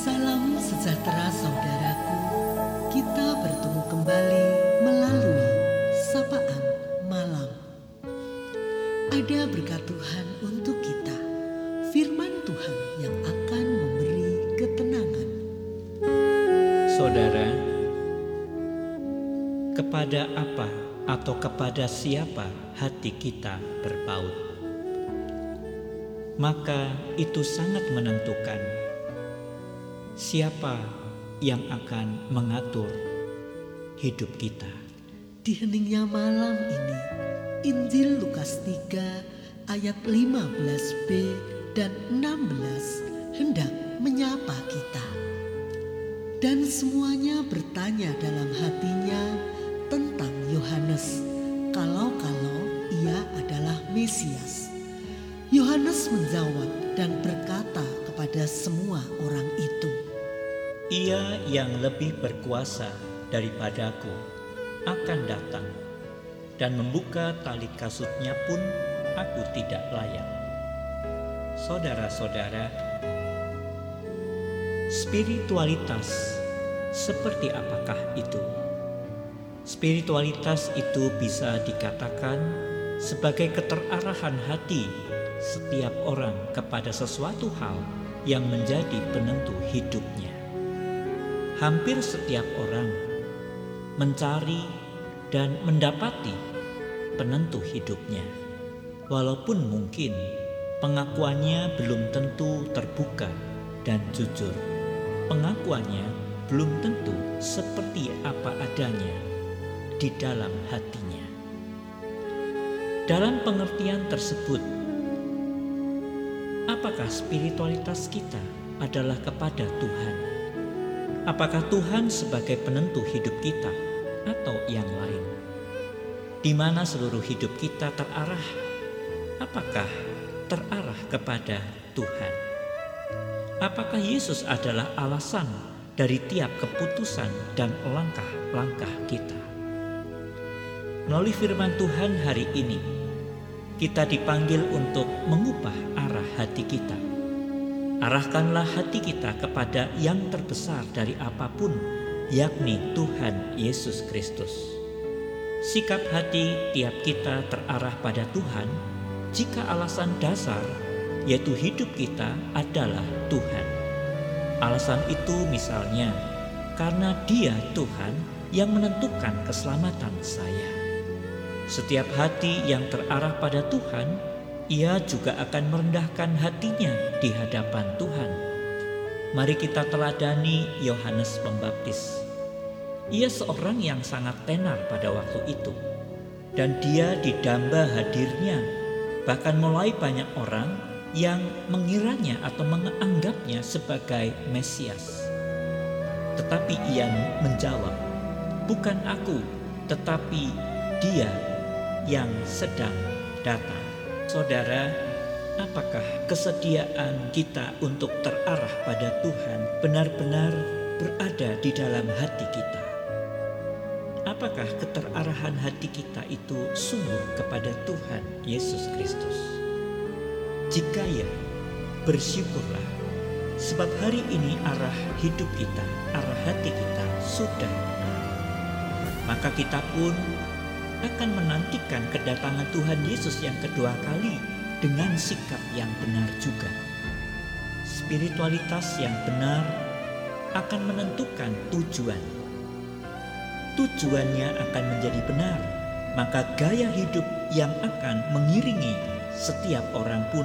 Salam sejahtera saudaraku. Kita bertemu kembali melalui sapaan malam. Ada berkat Tuhan untuk kita. Firman Tuhan yang akan memberi ketenangan. Saudara, kepada apa atau kepada siapa hati kita berpaut? Maka itu sangat menentukan siapa yang akan mengatur hidup kita. Di heningnya malam ini, Injil Lukas 3 ayat 15b dan 16 hendak menyapa kita. Dan semuanya bertanya dalam hatinya tentang Yohanes, kalau-kalau ia adalah Mesias. Yohanes menjawab dan berkata kepada semua orang itu, Ia yang lebih berkuasa daripadaku akan datang dan membuka tali kasutnya pun aku tidak layak. Saudara-saudara, spiritualitas seperti apakah itu? Spiritualitas itu bisa dikatakan sebagai keterarahan hati setiap orang kepada sesuatu hal yang menjadi penentu hidupnya. Hampir setiap orang mencari dan mendapati penentu hidupnya, walaupun mungkin pengakuannya belum tentu terbuka dan jujur. Pengakuannya belum tentu seperti apa adanya di dalam hatinya. Dalam pengertian tersebut, apakah spiritualitas kita adalah kepada Tuhan? Apakah Tuhan sebagai penentu hidup kita atau yang lain? Di mana seluruh hidup kita terarah? Apakah terarah kepada Tuhan? Apakah Yesus adalah alasan dari tiap keputusan dan langkah-langkah kita? Melalui firman Tuhan hari ini, kita dipanggil untuk mengubah arah hati kita. Arahkanlah hati kita kepada yang terbesar dari apa pun, yakni Tuhan Yesus Kristus. Sikap hati tiap kita terarah pada Tuhan jika alasan dasar yaitu hidup kita adalah Tuhan. Alasan itu misalnya karena Dia Tuhan yang menentukan keselamatan saya. Setiap hati yang terarah pada Tuhan, ia juga akan merendahkan hatinya di hadapan Tuhan. Mari kita teladani Yohanes Pembaptis. Ia seorang yang sangat tenar pada waktu itu, dan dia didamba hadirnya. Bahkan mulai banyak orang yang mengiranya atau menganggapnya sebagai Mesias. Tetapi ia menjawab, "Bukan aku, tetapi Dia yang sedang datang." Saudara, apakah kesediaan kita untuk terarah pada Tuhan benar-benar berada di dalam hati kita? Apakah keterarahan hati kita itu sungguh kepada Tuhan Yesus Kristus? Jika ya, bersyukurlah, sebab hari ini arah hidup kita, arah hati kita sudah. Maka kita pun akan menantikan kedatangan Tuhan Yesus yang kedua kali dengan sikap yang benar juga. Spiritualitas yang benar akan menentukan tujuan. Tujuannya akan menjadi benar, maka gaya hidup yang akan mengiringi setiap orang pun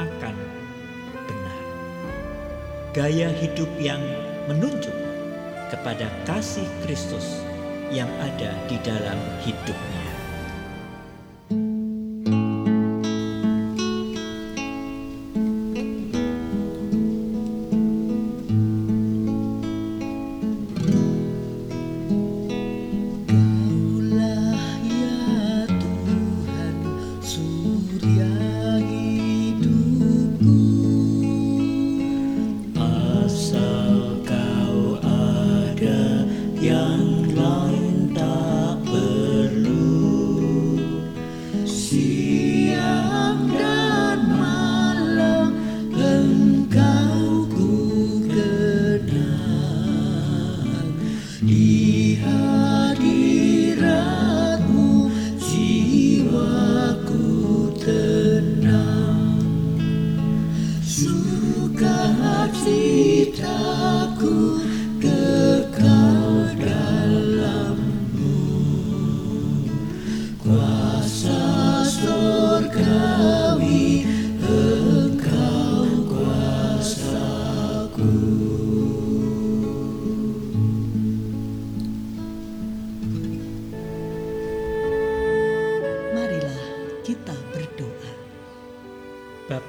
akan benar. Gaya hidup yang menunjuk kepada kasih Kristus yang ada di dalam hidupnya.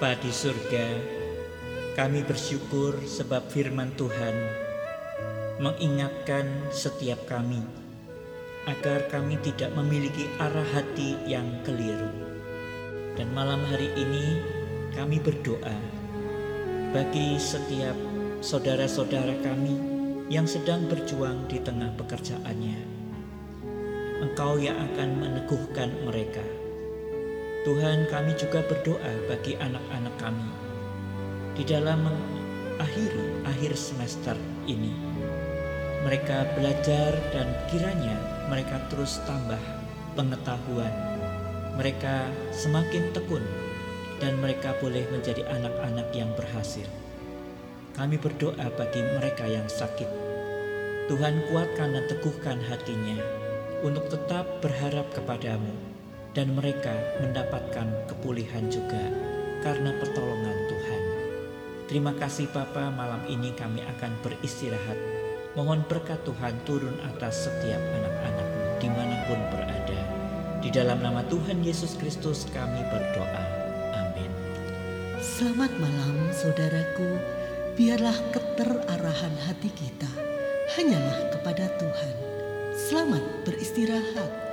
Bapa di surga, kami bersyukur sebab firman Tuhan mengingatkan setiap kami agar kami tidak memiliki arah hati yang keliru. Dan malam hari ini kami berdoa bagi setiap saudara-saudara kami yang sedang berjuang di tengah pekerjaannya. Engkau yang akan meneguhkan mereka. Tuhan kami juga berdoa bagi anak-anak kami di dalam mengakhiri akhir semester ini. Mereka belajar dan kiranya mereka terus tambah pengetahuan. Mereka semakin tekun dan mereka boleh menjadi anak-anak yang berhasil. Kami berdoa bagi mereka yang sakit. Tuhan kuatkan dan teguhkan hatinya untuk tetap berharap kepadamu dan mereka mendapatkan kepulihan juga karena pertolongan Tuhan. Terima kasih Bapa, malam ini kami akan beristirahat. Mohon berkat Tuhan turun atas setiap anak-anakmu di mana pun berada. Di dalam nama Tuhan Yesus Kristus kami berdoa. Amin. Selamat malam saudaraku Biarlah keterarahan hati kita Hanyalah kepada Tuhan Selamat beristirahat